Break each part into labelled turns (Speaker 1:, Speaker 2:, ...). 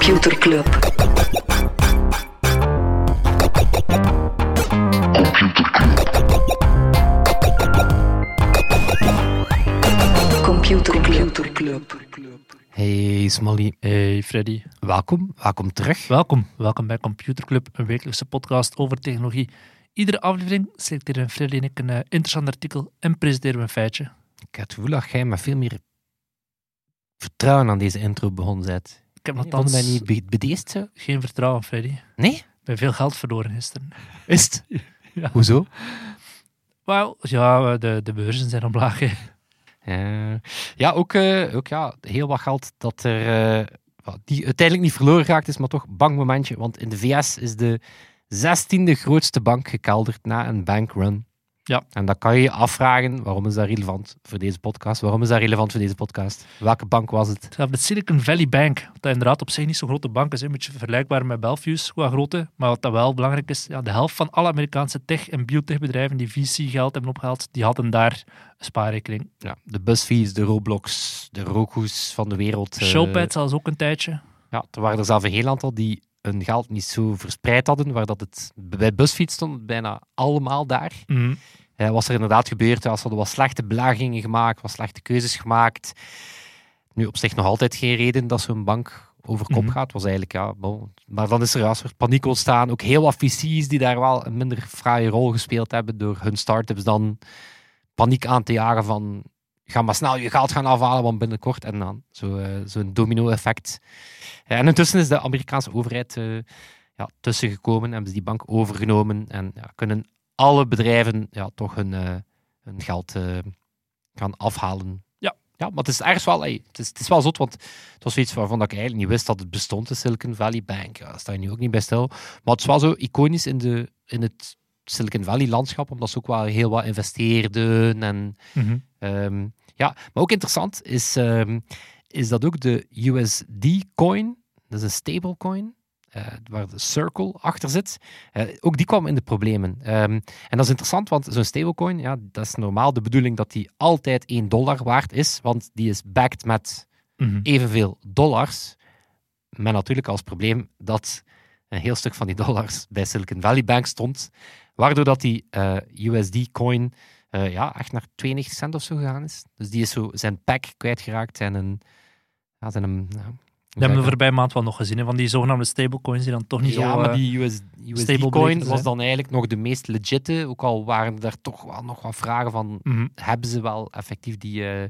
Speaker 1: Computer Club. Computer Club.
Speaker 2: Hey Smally,
Speaker 3: Hey Freddy,
Speaker 2: welkom, welkom terug.
Speaker 3: welkom. Welkom bij Computer Club, een wekelijkse podcast over technologie. Iedere aflevering selecteren Freddy en ik een eh, interessant artikel en presenteren we een feitje.
Speaker 2: Ik heb het gevoel dat jij met veel meer vertrouwen aan deze intro begonnen bent.
Speaker 3: Ik heb
Speaker 2: Vonden
Speaker 3: nogthans
Speaker 2: wij niet be- bedeesd zo?
Speaker 3: geen vertrouwen, Freddy.
Speaker 2: Nee?
Speaker 3: Ik ben veel geld verloren gisteren.
Speaker 2: Is het?
Speaker 3: Ja.
Speaker 2: Hoezo?
Speaker 3: Wel, ja, de, de beurzen zijn omlaag. hè.
Speaker 2: Ja, ook, eh, ook ja, heel wat geld dat er eh, die uiteindelijk niet verloren geraakt is, maar toch bang momentje. Want in de VS is de zestiende grootste bank gekelderd na een bankrun.
Speaker 3: Ja.
Speaker 2: En dan kan je je afvragen, waarom is dat relevant voor deze podcast? Waarom is dat relevant voor deze podcast? Welke bank was het?
Speaker 3: Het gaat de Silicon Valley Bank, dat inderdaad op zich niet zo'n grote bank is, een beetje vergelijkbaar met Belfius qua grootte. Maar wat dat wel belangrijk is, ja, de helft van alle Amerikaanse tech- en biotechbedrijven die VC-geld hebben opgehaald, die hadden daar een spaarrekening.
Speaker 2: Ja, de BuzzFeeds, de Roblox, de Roku's van de wereld. eh,
Speaker 3: Showpad zelfs ook een tijdje.
Speaker 2: Ja, er waren er zelf een heel aantal die hun geld niet zo verspreid hadden, waar dat het bij BuzzFeed stond, bijna allemaal daar.
Speaker 3: Mhm.
Speaker 2: Eh, was er inderdaad gebeurd, ze hadden wat slechte belagingen gemaakt, wat slechte keuzes gemaakt. Nu, op zich nog altijd geen reden dat zo'n bank over kop
Speaker 3: Mhm.
Speaker 2: gaat. Was eigenlijk, ja, bon. Maar dan is er een soort paniek ontstaan. Ook heel wat VC's die daar wel een minder fraaie rol gespeeld hebben door hun start-ups dan paniek aan te jagen van ga maar snel je geld gaan afhalen, want binnenkort en dan zo, eh, zo'n domino-effect. Ja, en intussen is de Amerikaanse overheid eh, ja, tussengekomen, hebben ze die bank overgenomen en ja, kunnen alle bedrijven ja, toch hun, eh, hun geld gaan afhalen.
Speaker 3: Ja.
Speaker 2: Ja, maar het is ergens wel, ey, het, is, het is wel zot, want het was zoiets waarvan dat ik eigenlijk niet wist dat het bestond, de Silicon Valley Bank. Ja, daar sta je nu ook niet bij stil. Maar het is wel zo iconisch in, de, in het Silicon Valley landschap, omdat ze ook wel heel wat investeerden en
Speaker 3: Mhm.
Speaker 2: Ehm, ja, maar ook interessant is, ehm, is dat ook de USD-coin, dat is een stablecoin, eh waar de Circle achter zit, eh, ook die kwam in de problemen. Ehm, en dat is interessant, want zo'n stablecoin, ja, dat is normaal de bedoeling dat die altijd 1 dollar waard is, want die is backed met
Speaker 3: Mhm.
Speaker 2: evenveel dollars. Met natuurlijk als probleem dat een heel stuk van die dollars bij Silicon Valley Bank stond, waardoor dat die eh, USD-coin eh, ja, echt naar 92 cent of zo gegaan is. Dus die is zo zijn pack kwijtgeraakt en een... Ja, zijn een ja,
Speaker 3: Dat hebben we voorbij maand wel nog gezien, hè, van die zogenaamde stablecoins die dan toch niet
Speaker 2: ja,
Speaker 3: zo...
Speaker 2: maar
Speaker 3: eh,
Speaker 2: die US,
Speaker 3: stable
Speaker 2: USD-coin was dan eigenlijk nog de meest legitte, ook al waren er toch wel nog wat vragen van
Speaker 3: mhm.
Speaker 2: hebben ze wel effectief die, eh,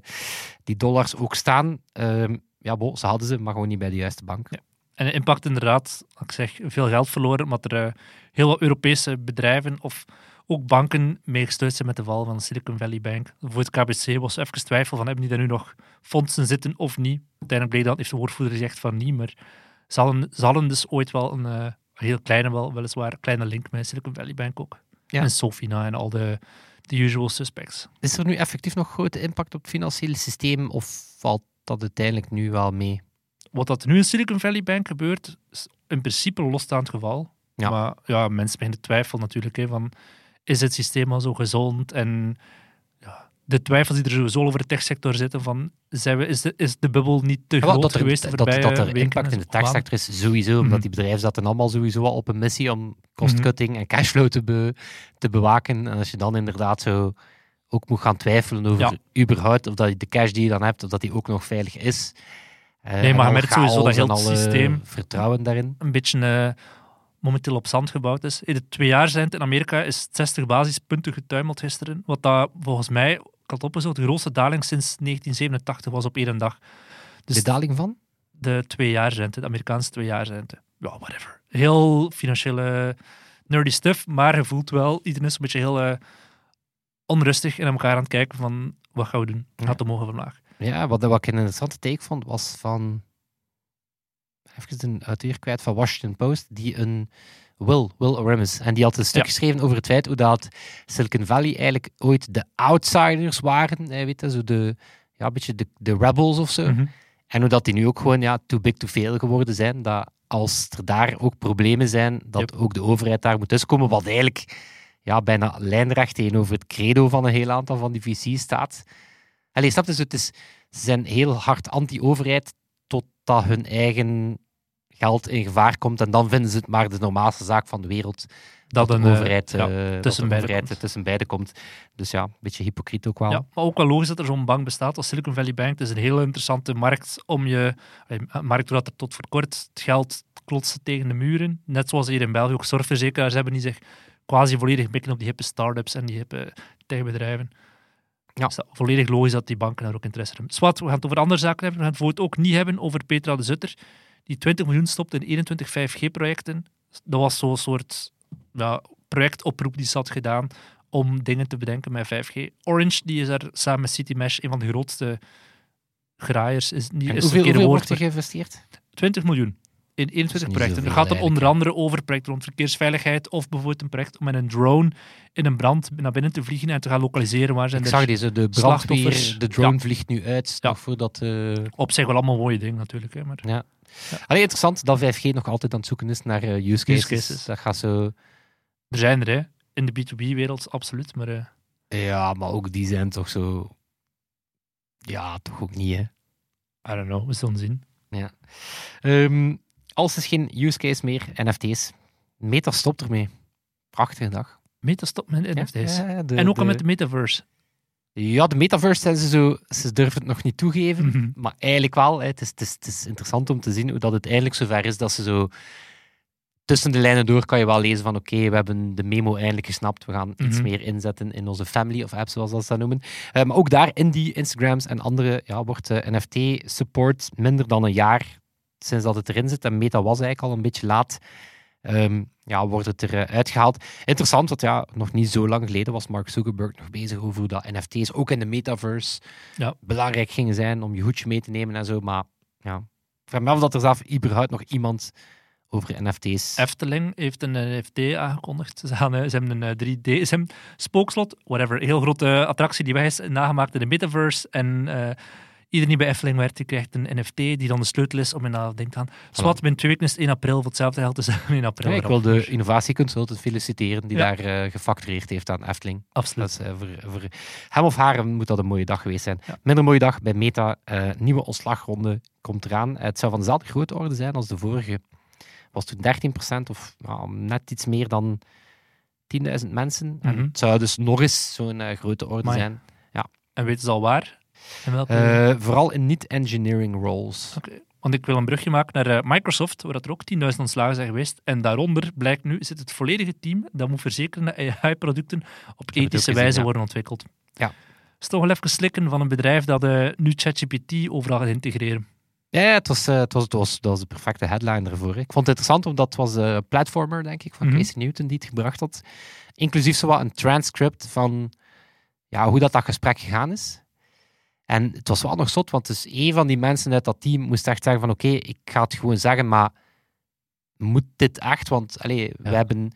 Speaker 2: die dollars ook staan? Ehm, ja, bo, ze hadden ze, maar gewoon niet bij de juiste bank.
Speaker 3: En de impact inderdaad, ik zeg, veel geld verloren, omdat er heel wat Europese bedrijven of ook banken mee gestuurd zijn met de val van de Silicon Valley Bank. Voor het KBC was even twijfel van hebben die daar nu nog fondsen zitten of niet. Uiteindelijk bleek dat, heeft de woordvoerder gezegd van niet, maar ze hadden, ze hadden dus ooit wel een eh, heel kleine, wel, weliswaar kleine link met Silicon Valley Bank ook.
Speaker 2: Ja.
Speaker 3: En Sofina en al de, de usual suspects.
Speaker 2: Is er nu effectief nog grote impact op het financiële systeem of valt dat uiteindelijk nu wel mee?
Speaker 3: Wat dat nu in Silicon Valley Bank gebeurt, is in principe een losstaand geval.
Speaker 2: Ja.
Speaker 3: Maar ja, mensen beginnen te twijfelen natuurlijk. Hè, van, is het systeem al zo gezond? En ja, de twijfels die er sowieso over de techsector zitten, van, zijn we, is, de, is de bubbel niet te
Speaker 2: Ja,
Speaker 3: groot
Speaker 2: dat er,
Speaker 3: geweest
Speaker 2: dat,
Speaker 3: voorbije
Speaker 2: dat er impact in de techsector is, sowieso. Omdat
Speaker 3: Mhm.
Speaker 2: die bedrijven zaten allemaal sowieso al op een missie om cost-cutting en cashflow te, be- te bewaken. En als je dan inderdaad zo ook moet gaan twijfelen over
Speaker 3: Ja.
Speaker 2: überhaupt of dat de cash die je dan hebt, of dat die ook nog veilig is. Eh,
Speaker 3: maar
Speaker 2: en
Speaker 3: je merkt sowieso dat heel het systeem-
Speaker 2: vertrouwen daarin.
Speaker 3: Een beetje eh, momenteel op zand gebouwd is. In de twee jaar zijn het in Amerika is het 60 basispunten getuimeld gisteren. Wat dat volgens mij, ik had opgezocht, de grootste daling sinds 1987 was op één dag. Dus
Speaker 2: de daling van?
Speaker 3: de tweejaarsrente, de Amerikaanse tweejaarsrente. Ja, whatever. Heel financiële nerdy stuff, maar je voelt wel, iedereen is een beetje heel eh, onrustig en aan elkaar aan het kijken van, wat gaan we doen? Gaat omhoog of omlaag?
Speaker 2: Ja, wat, wat ik een interessante take vond, was van... Even een uitweer kwijt van Washington Post, die een... Will, Will Oramus. En die had een stuk
Speaker 3: Ja.
Speaker 2: geschreven over het feit hoe dat Silicon Valley eigenlijk ooit de outsiders waren. eh, Weet je, zo de, ja, een beetje de, de rebels of zo.
Speaker 3: Mhm.
Speaker 2: En hoe dat die nu ook gewoon ja, too big to fail geworden zijn. Dat als er daar ook problemen zijn, dat
Speaker 3: Yep.
Speaker 2: ook de overheid daar moet tussenkomen. Wat eigenlijk ja, bijna lijnrecht tegenover het credo van een heel aantal van die VC's staat. Allee, snap je? zo, Het is, ze zijn heel hard anti-overheid totdat hun eigen geld in gevaar komt. En dan vinden ze het maar de normaalste zaak van de wereld
Speaker 3: Dat,
Speaker 2: dat
Speaker 3: een,
Speaker 2: de
Speaker 3: eh,
Speaker 2: overheid,
Speaker 3: ja,
Speaker 2: eh,
Speaker 3: tussen
Speaker 2: de
Speaker 3: beide
Speaker 2: overheid
Speaker 3: komt.
Speaker 2: tussen beide komt. Dus ja, een beetje hypocriet ook wel.
Speaker 3: Ja, maar ook wel logisch dat er zo'n bank bestaat als Silicon Valley Bank. Het is een heel interessante markt om je... eh, Een markt waar er tot voor kort het geld klotste tegen de muren. Net zoals hier in België ook zorgverzekeraars hebben die zich quasi volledig mikken op die hippe start-ups en die hippe techbedrijven.
Speaker 2: Ja.
Speaker 3: Is dat volledig logisch dat die banken daar ook interesse in hebben. Zwat, we gaan het over andere zaken hebben. We gaan het bijvoorbeeld ook niet hebben over Petra de Zutter, die 20 miljoen stopt in 21 5G-projecten. Dat was zo'n soort ja, projectoproep die ze had gedaan om dingen te bedenken met 5G. Orange, die is daar samen met CityMesh een van de grootste graaiers. Is, niet, is
Speaker 2: hoeveel, wordt er geïnvesteerd?
Speaker 3: 20 miljoen in 21
Speaker 2: niet
Speaker 3: projecten. Gaat dan onder andere over projecten rond verkeersveiligheid of bijvoorbeeld een project om met een drone in een brand naar binnen te vliegen en te gaan lokaliseren waar zijn
Speaker 2: Ik zag deze, de brandweer, de drone vliegt nu uit,
Speaker 3: Ja.
Speaker 2: voordat... eh,
Speaker 3: op zich wel allemaal mooie dingen natuurlijk. Hè, maar
Speaker 2: Ja. Allee, interessant dat 5G nog altijd aan het zoeken is naar eh, use, cases.
Speaker 3: cases.
Speaker 2: Dat gaat zo...
Speaker 3: er zijn er hè, in de B2B-wereld absoluut. Maar eh,
Speaker 2: Ja, maar ook die zijn toch zo... Ja, toch ook niet, hè.
Speaker 3: I don't know, we zullen zien.
Speaker 2: Ehm, als is geen use case meer, NFT's. Meta stopt ermee. Prachtige dag.
Speaker 3: Meta stop met NFT's.
Speaker 2: ja, de-
Speaker 3: en ook al met de metaverse.
Speaker 2: Ja, de metaverse zijn ze zo... Ze durven het nog niet toegeven.
Speaker 3: Mhm.
Speaker 2: Maar eigenlijk wel. Hè. Het, is, het, is, het is interessant om te zien hoe dat het eindelijk zover is dat ze zo... Tussen de lijnen door kan je wel lezen van oké, we hebben de memo eindelijk gesnapt. We gaan iets
Speaker 3: Mhm.
Speaker 2: meer inzetten in onze family of apps, zoals dat ze dat noemen. Eh, maar ook daar in die Instagrams en andere ja, wordt eh, NFT-support minder dan een jaar sinds dat het erin zit. En Meta was eigenlijk al een beetje laat. Ehm, ja, wordt het eruit uitgehaald. Interessant, want ja, nog niet zo lang geleden was Mark Zuckerberg nog bezig over hoe dat NFT's ook in de metaverse
Speaker 3: Ja.
Speaker 2: belangrijk gingen zijn om je hoedje mee te nemen en zo. Maar ja, ik vraag me af dat er zelf überhaupt nog iemand over NFT's...
Speaker 3: Efteling heeft een NFT aangekondigd. Ze, gaan, eh, ze hebben een eh, 3D, ze hebben spookslot, whatever, een heel grote attractie die weg is, nagemaakt in de metaverse. En eh iedereen die bij Efteling werkt, die krijgt een NFT die dan de sleutel is om in dat ding te gaan. Binnen twee weken is het 1 april, voor hetzelfde geld is het 1 april.
Speaker 2: Ja, ik wil de innovatieconsultant feliciteren die
Speaker 3: Ja.
Speaker 2: daar eh, gefactureerd heeft aan Efteling.
Speaker 3: Absoluut.
Speaker 2: Dat is, eh, voor, voor hem of haar moet dat een mooie dag geweest zijn.
Speaker 3: Ja.
Speaker 2: Minder mooie dag bij Meta. eh, nieuwe ontslagronde komt eraan. Het zou van dezelfde grootte orde zijn als de vorige. Was toen 13% of nou, net iets meer dan 10.000 mensen. En
Speaker 3: Mhm.
Speaker 2: het zou dus nog eens zo'n grote orde zijn.
Speaker 3: En weten ze al waar? En welke...
Speaker 2: Eh, vooral in niet-engineering roles.
Speaker 3: Want ik wil een brugje maken naar eh, Microsoft, waar dat er ook 10.000 ontslagen zijn geweest. En daaronder blijkt nu, zit het volledige team dat moet verzekeren dat AI-producten op ethische
Speaker 2: gezien,
Speaker 3: wijze
Speaker 2: ja.
Speaker 3: worden ontwikkeld.
Speaker 2: Ja.
Speaker 3: Het is toch wel even slikken van een bedrijf dat eh, nu ChatGPT overal gaat integreren.
Speaker 2: Ja, ja, het, was, het, was, het, was, dat was de perfecte headline ervoor. hè. Ik vond het interessant, omdat het was de platformer, denk ik, van. Casey Newton die het gebracht had. Inclusief zo wat een transcript van ja, hoe dat, dat gesprek gegaan is. En het was wel nog zot, want dus een van die mensen uit dat team moest echt zeggen van oké, ik ga het gewoon zeggen, maar moet dit echt? Want allee, we, hebben,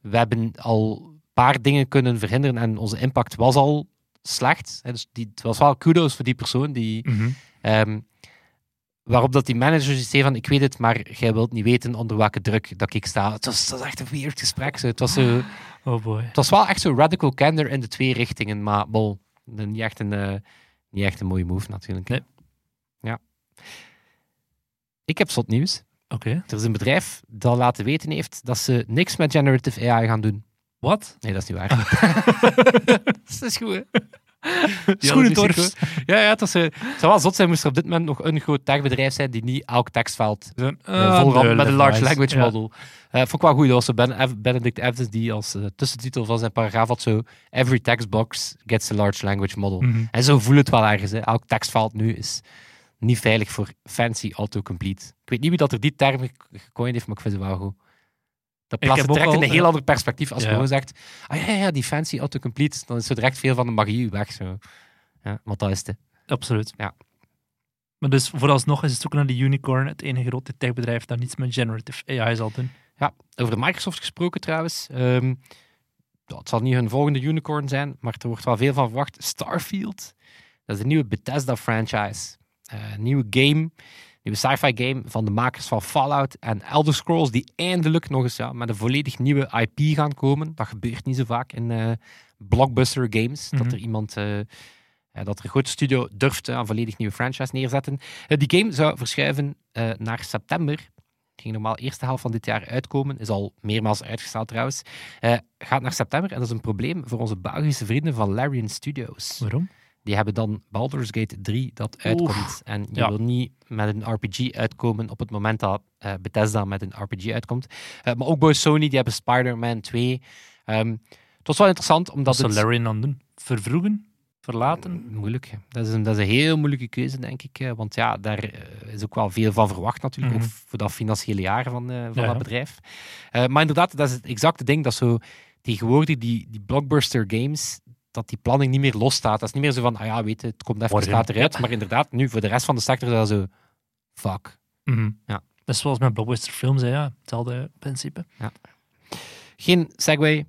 Speaker 2: we hebben al een paar dingen kunnen verhinderen en onze impact was al slecht. Hè. Dus die, het was wel kudos voor die persoon die Ehm, waarop dat die manager zei van, ik weet het, maar jij wilt niet weten onder welke druk dat ik sta. Het was, het was echt een weird gesprek. Zo. Het, was zo,
Speaker 3: Oh boy.
Speaker 2: het was wel echt zo radical candor in de twee richtingen, maar bol, niet, echt een, eh, niet echt een mooie move natuurlijk.
Speaker 3: Nee.
Speaker 2: Ja. Ik heb zot nieuws.
Speaker 3: Oké.
Speaker 2: Er is een bedrijf dat laten weten heeft dat ze niks met generative AI gaan doen.
Speaker 3: Wat?
Speaker 2: Nee, dat is niet waar. dat is goed, hè?
Speaker 3: Schoenentorfs.
Speaker 2: Ja, ja, het, was, eh, het zou wel zot zijn moest er op dit moment nog een groot techbedrijf zijn die niet elk tekstveld
Speaker 3: Uh,
Speaker 2: uh, met een large language model. Eh vond ik wel goed. Dat was ben, Benedict Evans die als tussentitel van zijn paragraaf had zo Every text box gets a large language model.
Speaker 3: Mhm.
Speaker 2: En zo voel het wel ergens. Hè. Elk tekstveld nu is niet veilig voor fancy autocomplete. Ik weet niet wie dat er die term ge- gecoind heeft, maar ik vind het wel goed. Dat plaatst direct in
Speaker 3: al,
Speaker 2: een heel ander perspectief. Als je gewoon zegt, ah ja, ja, die fancy autocomplete, dan is er direct veel van de magie weg. Zo. Ja, want dat is het.
Speaker 3: Absoluut.
Speaker 2: Ja.
Speaker 3: Maar dus vooralsnog is het zoeken naar die unicorn het enige grote techbedrijf dat niets met generative AI zal doen.
Speaker 2: Ja, over de Microsoft gesproken trouwens. Ja, het zal niet hun volgende unicorn zijn, maar er wordt wel veel van verwacht. Starfield, dat is een nieuwe Bethesda-franchise. Eh, een nieuwe game, nieuwe sci-fi game van de makers van Fallout en Elder Scrolls, die eindelijk nog eens ja, met een volledig nieuwe IP gaan komen. Dat gebeurt niet zo vaak in eh, blockbuster games,
Speaker 3: Mhm.
Speaker 2: dat er iemand... eh, dat er een grote studio durft eh, een volledig nieuwe franchise neerzetten. Die game zou verschuiven naar september ging normaal eerste helft van dit jaar uitkomen. Is al meermaals uitgesteld trouwens. Gaat naar september en dat is een probleem voor onze Belgische vrienden van Larian Studios.
Speaker 3: Waarom?
Speaker 2: Die hebben dan Baldur's Gate 3 dat uitkomt. En je
Speaker 3: ja.
Speaker 2: wil niet met een RPG uitkomen op het moment dat eh, Bethesda met een RPG uitkomt. Eh, maar ook bij Sony, die hebben Spider-Man 2. Ehm, het was wel interessant, omdat
Speaker 3: Wat zou. Larry dan doen? Vervroegen? Verlaten?
Speaker 2: Moeilijk. Dat is, een, dat is een heel moeilijke keuze, denk ik. eh, Want ja, daar eh, is ook wel veel van verwacht natuurlijk.
Speaker 3: Mhm.
Speaker 2: Ook voor dat financiële jaar van, eh, van
Speaker 3: Ja,
Speaker 2: dat bedrijf. Eh, maar inderdaad, dat is het exacte ding. Dat zo tegenwoordig die, die blockbuster games, dat die planning niet meer losstaat. Dat is niet meer zo van, ah ja, weet je, het komt even
Speaker 3: Morgen.
Speaker 2: later uit. Maar inderdaad, nu voor de rest van de sector is dat zo, fuck.
Speaker 3: Mhm.
Speaker 2: Ja.
Speaker 3: Dat is zoals met blockbuster films, hè, ja. hetzelfde principe.
Speaker 2: Geen Segway,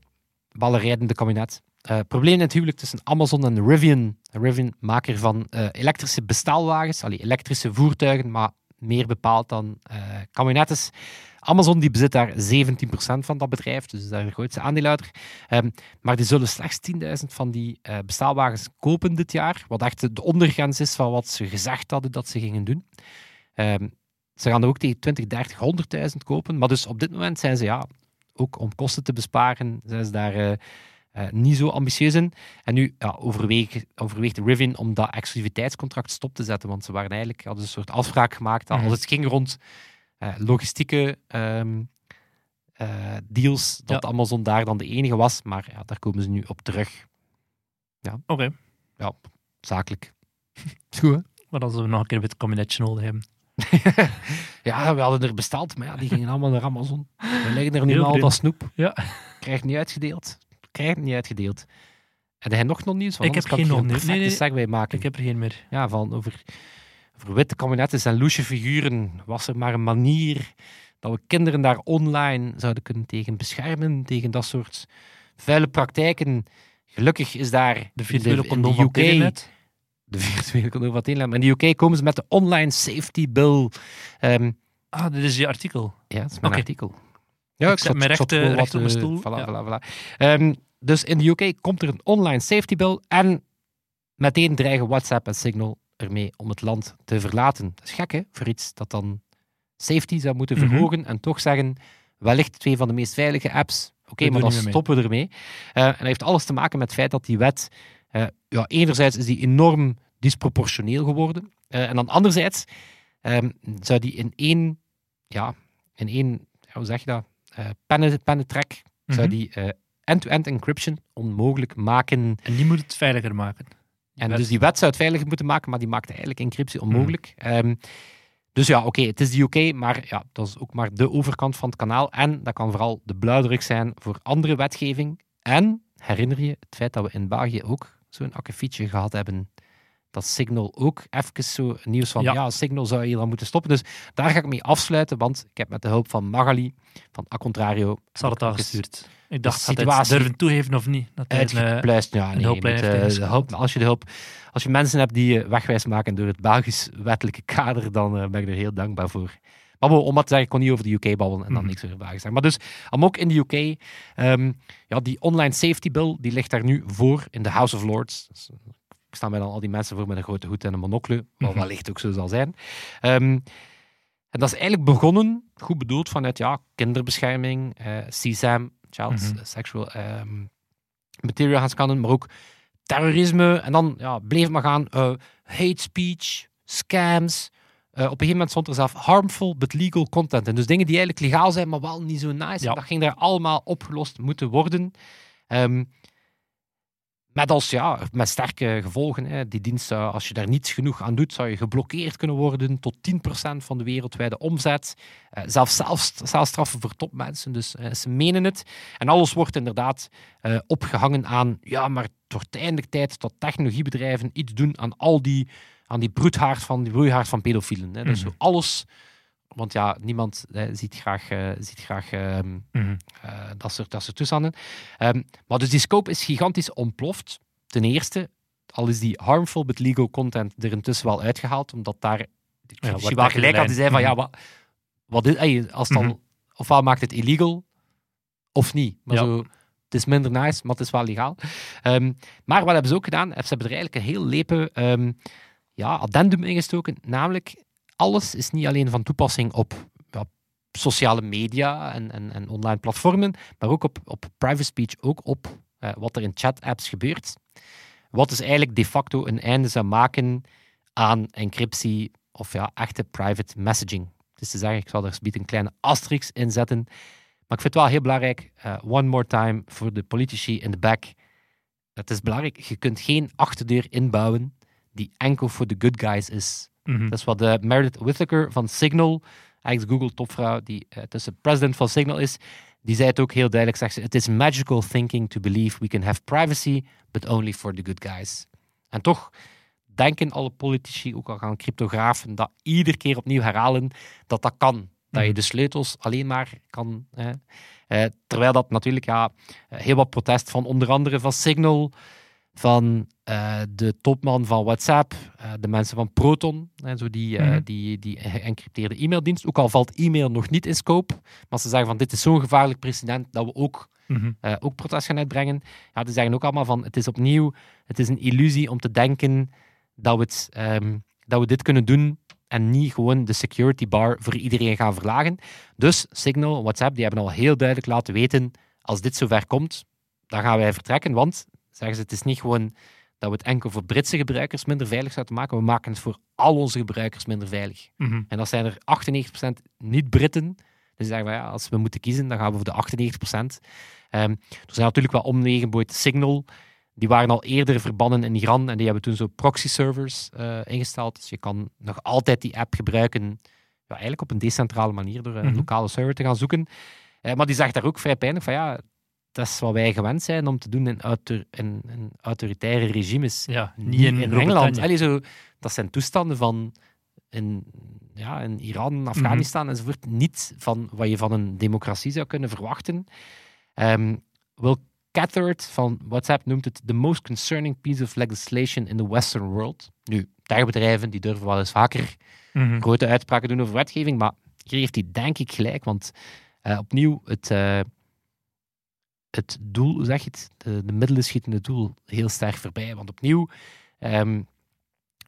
Speaker 2: ballenrijdende kabinet. Eh probleem in het huwelijk tussen Amazon en Rivian. Rivian, maker van eh, elektrische bestelwagens, allee, elektrische voertuigen, maar meer bepaald dan kabinettes. Amazon die bezit daar 17% van dat bedrijf, dus dat is de grootste aandeelhouder. Ehm, maar die zullen slechts 10.000 van die eh bestelwagens kopen dit jaar, wat echt de ondergrens is van wat ze gezegd hadden dat ze gingen doen. Ehm, ze gaan er ook tegen 20, 30, 100.000 kopen, maar dus op dit moment zijn ze ja, ook om kosten te besparen, zijn ze daar eh, eh, niet zo ambitieus in. En nu ja, overweeg, overweegt Rivian om dat exclusiviteitscontract stop te zetten, want ze waren eigenlijk, hadden een soort afspraak gemaakt dat
Speaker 3: Mhm.
Speaker 2: als het ging rond logistieke ehm, eh, deals, dat
Speaker 3: Ja.
Speaker 2: Amazon daar dan de enige was. Maar ja, daar komen ze nu op terug.
Speaker 3: Oké,
Speaker 2: Ja, zakelijk. Is goed, hè?
Speaker 3: maar dan zullen we nog een keer met het kabinetje nodig hebben.
Speaker 2: Ja, we hadden er besteld, maar ja, die gingen allemaal naar Amazon. We leggen er nu al dat snoep.
Speaker 3: Ja.
Speaker 2: Krijgt niet uitgedeeld. Krijgt niet uitgedeeld. En hij nog nog nieuws? Want
Speaker 3: Ik heb geen nog
Speaker 2: een
Speaker 3: nieuws. Nee,
Speaker 2: segue maken.
Speaker 3: Ik heb er geen meer.
Speaker 2: Ja, van over, over witte kabinetten en loesje figuren. Was er maar een manier dat we kinderen daar online zouden kunnen tegen beschermen, tegen dat soort vuile praktijken. Gelukkig is daar
Speaker 3: De virtuele condoom
Speaker 2: de
Speaker 3: van Telenet.
Speaker 2: de virtuele condoom van Telenet, maar in de UK komen ze met de online safety bill. Ehm,
Speaker 3: Ah, dit is je artikel.
Speaker 2: ja, dat is mijn artikel. Ja,
Speaker 3: Ik zet recht, recht op mijn
Speaker 2: eh,
Speaker 3: stoel.
Speaker 2: Voilà,
Speaker 3: Ja.
Speaker 2: voilà, voilà. Ehm, dus in de UK komt er een online safety bill en meteen dreigen WhatsApp en Signal ermee om het land te verlaten. Dat is gek, hè? Voor iets dat dan safety zou moeten
Speaker 3: Mhm.
Speaker 2: verhogen en toch zeggen, wellicht twee van de meest veilige apps. Oké, maar dan stoppen we ermee. Eh, en dat heeft alles te maken met het feit dat die wet, eh, ja, enerzijds is die enorm disproportioneel geworden. eh, en dan anderzijds ehm, zou die in één, ja, in één, hoe zeg je dat, pennen, pennentrek, zou
Speaker 3: Mhm.
Speaker 2: die end-to-end encryption onmogelijk maken.
Speaker 3: En die moet het veiliger maken.
Speaker 2: En
Speaker 3: wet.
Speaker 2: dus die wet zou het veiliger moeten maken, maar die maakt eigenlijk encryptie onmogelijk. Ehm, dus ja, oké, het is de UK, maar ja, dat is ook maar de overkant van het kanaal. En dat kan vooral de blauwdruk zijn voor andere wetgeving. En herinner je het feit dat we in België ook zo'n akkefietje gehad hebben, dat Signal ook even zo nieuws van, ja.
Speaker 3: Ja.
Speaker 2: Signal zou hier dan moeten stoppen. Dus daar ga ik mee afsluiten, want ik heb met de hulp van Magali, van A Contrario,
Speaker 3: Ze het al
Speaker 2: ook eens
Speaker 3: gestuurd. Ik dacht, hij
Speaker 2: situatie-
Speaker 3: durven toegeven of niet? Dat een, eh,
Speaker 2: uitgepluist. Ja,
Speaker 3: een
Speaker 2: nee,
Speaker 3: hulplijn
Speaker 2: met,
Speaker 3: heeft
Speaker 2: eh,
Speaker 3: ingeschakeld.
Speaker 2: de hulp, als, je de hulp, als je mensen hebt die je wegwijs maken door het Belgisch wettelijke kader, dan eh, ben ik er heel dankbaar voor. Maar bon, om wat te zeggen, ik kon niet over de UK babbelen en dan
Speaker 3: Mhm.
Speaker 2: niks over België zeggen. Maar dus, ook in de UK, ehm, ja, die online safety bill, die ligt daar nu voor in de House of Lords. Dus, eh, ik sta dan al die mensen voor met een grote hoed en een monocle, wat
Speaker 3: Mhm.
Speaker 2: wellicht ook zo zal zijn. Ehm, en dat is eigenlijk begonnen, goed bedoeld, vanuit ja, kinderbescherming, eh CSAM, Child
Speaker 3: Mhm.
Speaker 2: Sexual ehm, Material gaan scannen, maar ook terrorisme. En dan ja, bleef het maar gaan. eh, hate speech, scams. Eh, op een gegeven moment stond er zelf harmful but legal content. En dus dingen die eigenlijk legaal zijn, maar wel niet zo nice.
Speaker 3: Ja.
Speaker 2: Dat ging daar allemaal opgelost moeten worden. Ehm, met als ja, met sterke gevolgen. Hè. Die dienst, als je daar niets genoeg aan doet, zou je geblokkeerd kunnen worden tot 10% van de wereldwijde omzet. Eh, zelfs zelfs zelfstraffen voor topmensen. Dus eh, ze menen het. En alles wordt inderdaad eh, opgehangen aan, ja, maar het wordt eindelijk tijd dat technologiebedrijven iets doen aan al die, aan die broedhaard van, die broeihaard van pedofielen. Hè. Dus alles, want ja, niemand eh, ziet graag, eh, ziet graag ehm,
Speaker 3: mhm.
Speaker 2: eh, dat, soort, dat soort toestanden. Ehm, maar dus die scope is gigantisch ontploft. Ten eerste, al is die harmful but legal content er intussen wel uitgehaald, omdat daar
Speaker 3: Ja, waar
Speaker 2: gelijk zei van,
Speaker 3: lijn?
Speaker 2: ja, wat, wat is, als dan,
Speaker 3: Mhm.
Speaker 2: ofwel maakt het illegal, of niet. Maar
Speaker 3: Ja.
Speaker 2: zo, het is minder nice, maar het is wel legaal. Ehm, maar wat hebben ze ook gedaan? Ze hebben er eigenlijk een heel lepe ehm, ja, addendum ingestoken, namelijk alles is niet alleen van toepassing op sociale media en, en, en online platformen, maar ook op, op private speech, ook op eh, wat er in chat-apps gebeurt. Wat dus eigenlijk de facto een einde zou maken aan encryptie of ja, echte private messaging. Dus te zeggen, ik zal er een kleine asterisk in zetten. Maar ik vind het wel heel belangrijk, uh, one more time voor de politici in de back. Het is belangrijk, je kunt geen achterdeur inbouwen die enkel voor de good guys is.
Speaker 3: Mhm.
Speaker 2: Dat is wat de Meredith Whittaker van Signal, eigenlijk Google-topvrouw die uh, tussen president van Signal is, die zei het ook heel duidelijk, zegt ze, it is magical thinking to believe we can have privacy, but only for the good guys. En toch denken alle politici, ook al gaan cryptografen, dat iedere keer opnieuw herhalen dat dat kan. Dat je
Speaker 3: Mhm.
Speaker 2: de sleutels alleen maar kan. Hè. Eh, terwijl dat natuurlijk ja, heel wat protest van onder andere van Signal, van eh, de topman van WhatsApp, eh, de mensen van Proton, hè, zo die, eh,
Speaker 3: Mhm.
Speaker 2: die, die geëncrypteerde e-maildienst. Ook al valt e-mail nog niet in scope, maar ze zeggen van dit is zo'n gevaarlijk precedent dat we ook eh, ook protest gaan uitbrengen. Ja, die zeggen ook allemaal van het is opnieuw, het is een illusie om te denken dat we, het, ehm, dat we dit kunnen doen en niet gewoon de security bar voor iedereen gaan verlagen. Dus Signal, WhatsApp, die hebben al heel duidelijk laten weten, als dit zover komt, dan gaan wij vertrekken, want, zeggen ze, het is niet gewoon dat we het enkel voor Britse gebruikers minder veilig zouden maken, we maken het voor al onze gebruikers minder veilig.
Speaker 3: Mhm.
Speaker 2: En dat zijn er 98% niet-Britten. Dus zeggen we, ja, als we moeten kiezen, dan gaan we voor de 98%. Ehm, er zijn natuurlijk wel omwegen, bijvoorbeeld Signal. Die waren al eerder verbannen in Iran en die hebben toen zo proxy-servers eh, ingesteld. Dus je kan nog altijd die app gebruiken, ja, eigenlijk op een decentrale manier, door een
Speaker 3: Mhm.
Speaker 2: lokale server te gaan zoeken. Eh, maar die zegt daar ook vrij pijnlijk van, ja, dat is wat wij gewend zijn om te doen in, autor- in, in autoritaire regimes
Speaker 3: Ja,
Speaker 2: niet in,
Speaker 3: in,
Speaker 2: Engeland. Allee, zo, dat zijn toestanden van in, ja, in Iran, Afghanistan enzovoort. Niet van wat je van een democratie zou kunnen verwachten. Ehm Will Cathard van WhatsApp noemt het the most concerning piece of legislation in the Western world. Nu, techbedrijven die durven wel eens vaker
Speaker 3: Mhm.
Speaker 2: grote uitspraken doen over wetgeving, maar hier heeft hij denk ik gelijk, want eh, opnieuw het, eh, het doel, hoe zeg je het, de, de middelen schieten het doel heel sterk voorbij. Want opnieuw ehm,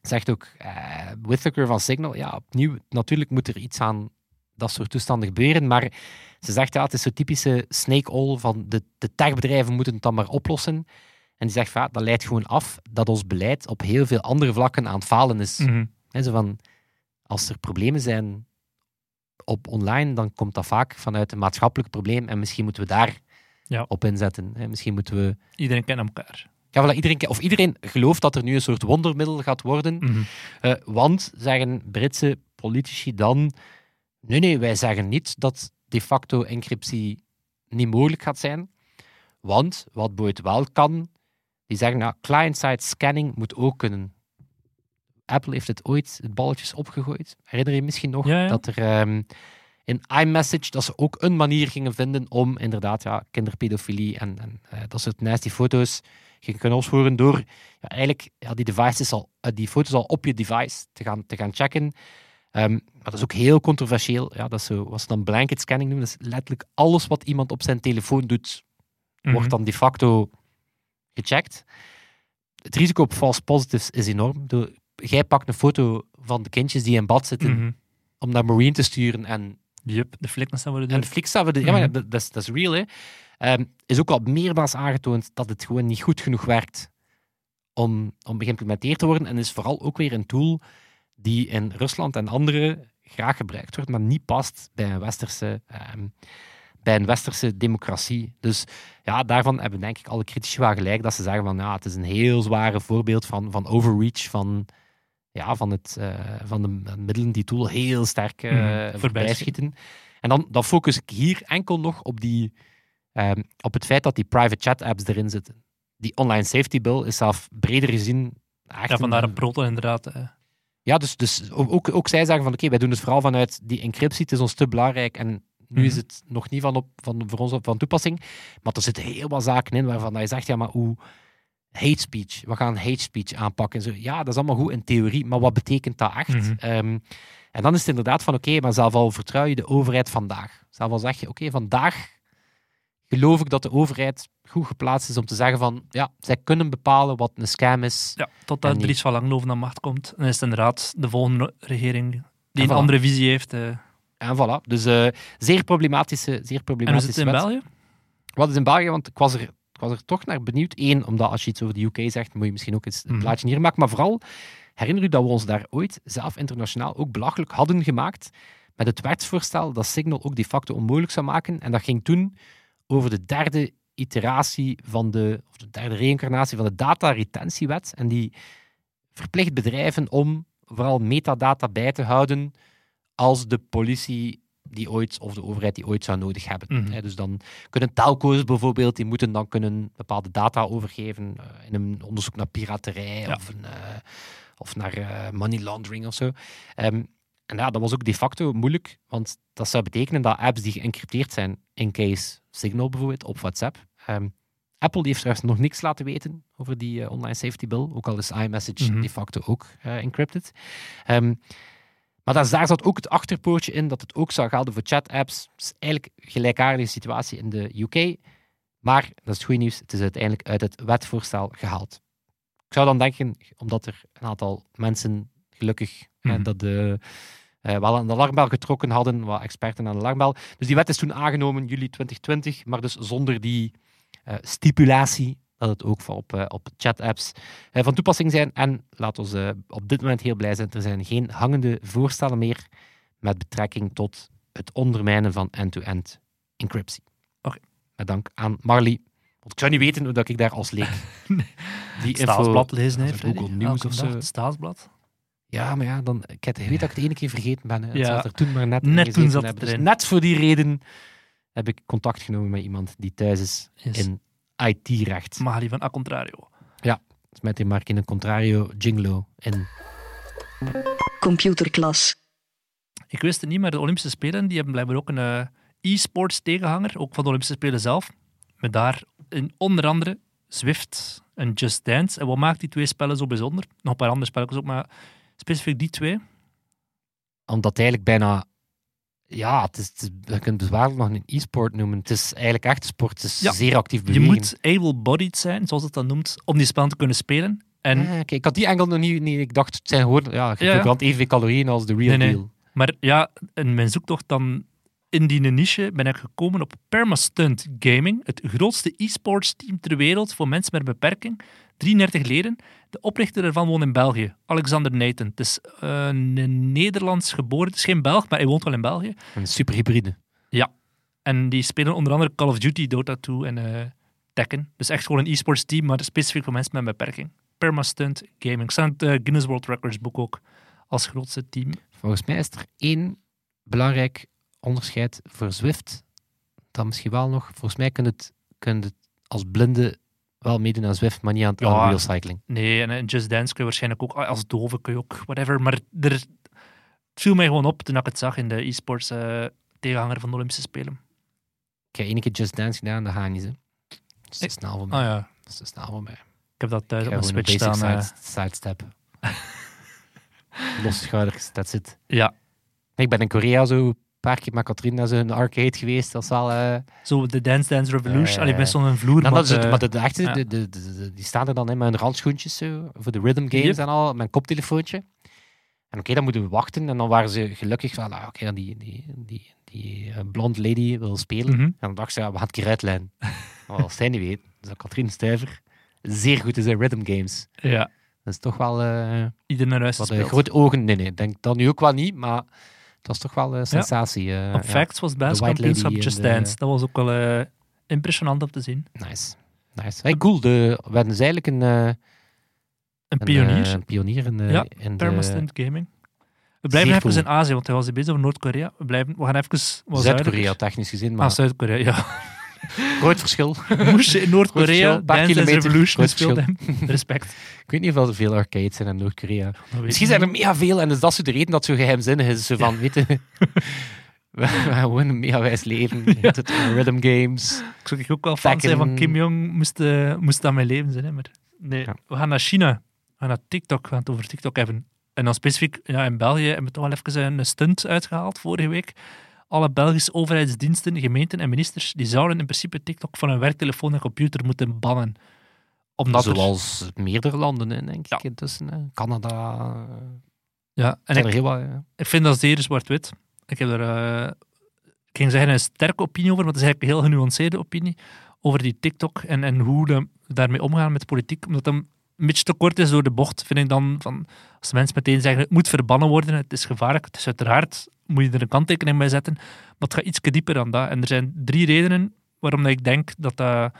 Speaker 2: zegt ook eh Whittaker van Signal, ja, opnieuw, natuurlijk moet er iets aan dat soort toestanden gebeuren, maar ze zegt, ja, het is zo typische snake oil van de, de techbedrijven moeten het dan maar oplossen. En die zegt, ja, dat leidt gewoon af dat ons beleid op heel veel andere vlakken aan het falen is.
Speaker 3: Mhm.
Speaker 2: Hè, zo van, als er problemen zijn op online, dan komt dat vaak vanuit een maatschappelijk probleem en misschien moeten we daar
Speaker 3: Ja.
Speaker 2: op inzetten. Hè. Misschien moeten we...
Speaker 3: Iedereen kent elkaar.
Speaker 2: Ja, voilà, iedereen, of iedereen gelooft dat er nu een soort wondermiddel gaat worden,
Speaker 3: Mhm.
Speaker 2: eh, want, zeggen Britse politici dan, nee, nee, wij zeggen niet dat de facto encryptie niet mogelijk gaat zijn, want wat Boyd wel kan, die zeggen, nou, client-side scanning moet ook kunnen. Apple heeft het ooit het balletjes opgegooid. Herinner je misschien nog
Speaker 3: Ja, ja.
Speaker 2: dat er ehm, in iMessage dat ze ook een manier gingen vinden om inderdaad ja, kinderpedofilie en, en eh, dat soort nasty foto's gingen kunnen opsporen door ja, eigenlijk ja, die, devices al, eh, die foto's al op je device te gaan, te gaan checken. Ehm, maar dat is ook heel controversieel. Ja, dat is zo, wat ze dan blanket scanning noemen. Dat is letterlijk alles wat iemand op zijn telefoon doet,
Speaker 3: Mhm.
Speaker 2: wordt dan de facto gecheckt. Het risico op false positives is enorm. Jij pakt een foto van de kindjes die in bad zitten
Speaker 3: Mhm.
Speaker 2: om naar Marine te sturen en
Speaker 3: Yup, de flikken staan worden
Speaker 2: en de flik staat, ja, maar
Speaker 3: Mhm.
Speaker 2: dat, dat, is, dat is real. Hè. Ehm, is ook al meermaals aangetoond dat het gewoon niet goed genoeg werkt om, om geïmplementeerd te worden. En is vooral ook weer een tool die in Rusland en andere graag gebruikt wordt, maar niet past bij een westerse, ehm, bij een westerse democratie. Dus ja, daarvan hebben denk ik alle critici wel gelijk dat ze zeggen van ja, het is een heel zware voorbeeld van, van overreach, van, ja, van, het, eh, van de middelen die tool heel sterk eh
Speaker 3: Mhm,
Speaker 2: voorbij schieten. En dan, dan focus ik hier enkel nog op, die, ehm, op het feit dat die private chat apps erin zitten. Die online safety bill is zelf breder gezien. Echt
Speaker 3: Ja, vandaar
Speaker 2: een-
Speaker 3: proto inderdaad.
Speaker 2: ja, dus, dus ook, ook, zij zeggen van oké, wij doen het vooral vanuit die encryptie, het is ons te belangrijk en nu is
Speaker 3: Mhm.
Speaker 2: het nog niet van, op, van voor ons op, van toepassing. Maar er zitten heel wat zaken in waarvan je zegt, ja, maar hoe hate speech, we gaan hate speech aanpakken. Zo, ja, dat is allemaal goed in theorie, maar wat betekent dat echt?
Speaker 3: Mhm.
Speaker 2: Ehm, en dan is het inderdaad van oké, maar zelf al vertrouw je de overheid vandaag. Zelf al zeg je, oké, vandaag geloof ik dat de overheid goed geplaatst is om te zeggen van ja, zij kunnen bepalen wat een scam is.
Speaker 3: Ja,
Speaker 2: En
Speaker 3: totdat Dries van Langloven aan macht komt. Dan is het inderdaad de volgende regering die
Speaker 2: En
Speaker 3: een
Speaker 2: voilà.
Speaker 3: andere visie heeft. eh.
Speaker 2: En voilà. Dus eh, zeer problematische, zeer
Speaker 3: En hoe
Speaker 2: problematische
Speaker 3: zit het in
Speaker 2: wet.
Speaker 3: België?
Speaker 2: Wat is in België? Want ik was er, ik was er toch naar benieuwd. Eén, omdat als je iets over de UK zegt, moet je misschien ook eens een
Speaker 3: Mhm.
Speaker 2: plaatje hier maken. Maar vooral, herinner u dat we ons daar ooit zelf internationaal ook belachelijk hadden gemaakt met het wetsvoorstel dat Signal ook de facto onmogelijk zou maken. En dat ging toen over de derde iteratie van de, of de derde reïncarnatie van de dataretentiewet. En die verplicht bedrijven om vooral metadata bij te houden als de politie die ooit, of de overheid die ooit zou nodig hebben.
Speaker 3: Mhm.
Speaker 2: Dus dan kunnen telco's bijvoorbeeld, die moeten dan kunnen bepaalde data overgeven eh, in een onderzoek naar piraterij
Speaker 3: Ja.
Speaker 2: of, een, eh, of naar eh, money laundering of zo. Ehm, en ja, dat was ook de facto moeilijk, want dat zou betekenen dat apps die geëncrypteerd zijn, in case Signal bijvoorbeeld, op WhatsApp. ehm, Apple heeft trouwens nog niks laten weten over die online safety bill, ook al is iMessage
Speaker 3: Mhm.
Speaker 2: de facto ook eh, encrypted. Ehm, maar daar, daar zat ook het achterpoortje in dat het ook zou gelden voor chat-apps. Eigenlijk een gelijkaardige situatie in de UK. Maar, dat is het goede nieuws, het is uiteindelijk uit het wetvoorstel gehaald. Ik zou dan denken, omdat er een aantal mensen gelukkig
Speaker 3: Mhm.
Speaker 2: dat de, eh, wel aan de alarmbel getrokken hadden, wat experten aan de alarmbel. Dus die wet is toen aangenomen, juli 2020, maar dus zonder die eh, stipulatie dat het ook op, eh, op chat-apps eh, van toepassing zijn. En laat we op dit moment heel blij zijn, er zijn geen hangende voorstellen meer met betrekking tot het ondermijnen van end-to-end encryptie.
Speaker 3: Oké.
Speaker 2: Met dank aan Marley. Want ik zou niet weten hoe dat ik daar als leek die
Speaker 3: Het Staatsblad lezen, hè, Freddy?
Speaker 2: al nieuws of zo.
Speaker 3: Staatsblad.
Speaker 2: Ja, maar ja, dan, ik weet dat ik het ene keer vergeten ben. Hè. Het
Speaker 3: Ja.
Speaker 2: zat er toen maar net,
Speaker 3: Net
Speaker 2: in
Speaker 3: toen zat het
Speaker 2: Dus net voor die reden heb ik contact genomen met iemand die thuis is
Speaker 3: Yes.
Speaker 2: in IT-recht.
Speaker 3: Magali van A Contrario.
Speaker 2: Dus met die Mark in een contrario jinglo in
Speaker 1: Computerklas.
Speaker 3: Ik wist het niet, maar de Olympische Spelen die hebben blijkbaar ook een eh, e-sports tegenhanger, ook van de Olympische Spelen zelf. Met daar in onder andere Zwift en Just Dance. En wat maakt die twee spellen zo bijzonder? Nog een paar andere spelletjes ook, maar specifiek die twee.
Speaker 2: omdat eigenlijk bijna... Ja, het is, het je kunt het bezwaarlijk nog een e-sport noemen. Het is eigenlijk echt sport. Het is
Speaker 3: Ja,
Speaker 2: zeer actief
Speaker 3: Je
Speaker 2: bewegen.
Speaker 3: moet able-bodied zijn, zoals het dan noemt, om die spellen te kunnen spelen. En,
Speaker 2: Ah, kijk, ik had die enkel nog niet, niet... Ik dacht, het zijn gewoon... Ja, je
Speaker 3: Ja,
Speaker 2: verbrandt evenveel calorieën als de real
Speaker 3: Nee, nee.
Speaker 2: deal.
Speaker 3: Maar ja, in mijn zoektocht dan in die niche ben ik gekomen op Permastunt Gaming, het grootste e-sports team ter wereld voor mensen met een beperking. 33 leden. De oprichter ervan woont in België, Alexander Nathan. Het is eh, een Nederlands geboren, het is geen Belg, maar hij woont wel in België.
Speaker 2: Een superhybride.
Speaker 3: En die spelen onder andere Call of Duty, Dota 2 en eh, Tekken. Dus echt gewoon een e-sports team, maar specifiek voor mensen met een beperking. Permastunt Gaming. Staan het eh, Guinness World Records boek ook als grootste team.
Speaker 2: Volgens mij is er één belangrijk onderscheid voor Zwift. Dat misschien wel nog. Volgens mij kun je het, kun je het als blinde wel meedoen aan Zwift, maar niet aan het
Speaker 3: Ja.
Speaker 2: aan real cycling.
Speaker 3: Nee, en Just Dance kun je waarschijnlijk ook als dove kun je ook whatever. Maar er, het viel mij gewoon op toen ik het zag in de e-sports eh, tegenhanger van de Olympische Spelen.
Speaker 2: Ik heb één keer Just Dance gedaan, dat gaat niet. Hè. Dat is te
Speaker 3: Ik-
Speaker 2: snel voor mij.
Speaker 3: Ah ja,
Speaker 2: Dat is te snel voor mij.
Speaker 3: ik heb dat thuis op mijn Switch staan.
Speaker 2: side, sidestep. Losse schouders, that's it.
Speaker 3: ja,
Speaker 2: Ik ben in Korea zo paar keer met Katrien naar zo'n arcade geweest. Dat is al... eh,
Speaker 3: zo de Dance Dance Revolution. Allee, best wel een vloer. Maar,
Speaker 2: dat is het,
Speaker 3: eh,
Speaker 2: maar de, echte,
Speaker 3: ja.
Speaker 2: de, de, die staan er dan in met hun randschoentjes zo, voor de rhythm games
Speaker 3: Yep.
Speaker 2: en al, met een koptelefoontje. En oké, dan moeten we wachten. En dan waren ze gelukkig van, ah, oké, dan die, die, die, die eh, blonde lady wil spelen.
Speaker 3: mhm.
Speaker 2: En dan dacht ze, ja, we gaan het een keer uitlijnen. maar als zij niet weet, dus dat Katrien Stuyver zeer goed is in rhythm games.
Speaker 3: Ja,
Speaker 2: Dat is toch wel eh,
Speaker 3: ieder naar huis
Speaker 2: wat grote ogen. Nee, nee, denk dat nu ook wel niet, maar dat is toch wel een sensatie. eh,
Speaker 3: Op
Speaker 2: ja.
Speaker 3: Facts was het
Speaker 2: White
Speaker 3: basiskampioenschap
Speaker 2: Lady
Speaker 3: Just
Speaker 2: de-
Speaker 3: Dance. Dat was ook wel eh, impressionant om te zien.
Speaker 2: Nice. Nice. Hey, cool. De, we hebben dus eigenlijk een, eh,
Speaker 3: Een pionier.
Speaker 2: eh, een pionier in de,
Speaker 3: Ja,
Speaker 2: in de
Speaker 3: Gaming. We blijven even
Speaker 2: cool.
Speaker 3: in Azië, want hij was bezig over Noord-Korea. We, blijven, we gaan even
Speaker 2: Zuid-Korea technisch gezien, maar
Speaker 3: Ah, Zuid-Korea, ja.
Speaker 2: groot verschil.
Speaker 3: Moest je in Noord-Korea Dance
Speaker 2: paar
Speaker 3: Dance
Speaker 2: kilometer,
Speaker 3: Revolution speelde hem. Respect.
Speaker 2: Ik weet niet of er veel arcades zijn in Noord-Korea. Misschien zijn er mega veel en dus dat is de reden dat het zo geheimzinnig is. Zo van, weet je, we, gewoon een mega wijs leven. Rhythm games.
Speaker 3: Ik zou ook wel fan zijn van. Kim Jong, moest, eh, moest dat mijn leven zijn. Hè, maar nee,
Speaker 2: Ja.
Speaker 3: we gaan naar China. We gaan naar TikTok, we gaan het over TikTok hebben. En dan specifiek, ja, in België hebben we toch wel even een stunt uitgehaald vorige week. Alle Belgische overheidsdiensten, gemeenten en ministers, die zouden in principe TikTok van hun werktelefoon en computer moeten bannen. Omdat er-
Speaker 2: Zoals meerdere landen, hè, denk
Speaker 3: Ja.
Speaker 2: ik. Intussen, hè. Canada.
Speaker 3: ja, en ik,
Speaker 2: wat, ja.
Speaker 3: ik vind dat zeer zwart-wit. Ik heb er, eh, ik ging zeggen, een sterke opinie over, maar het is eigenlijk een heel genuanceerde opinie over die TikTok en, en hoe de, daarmee omgaan met politiek. Omdat dat een beetje te kort is door de bocht, vind ik dan. Van, als mensen meteen zeggen, het moet verbannen worden, het is gevaarlijk, het is uiteraard, moet je er een kanttekening bij zetten. Maar het gaat iets dieper dan dat. En er zijn drie redenen waarom dat ik denk dat dat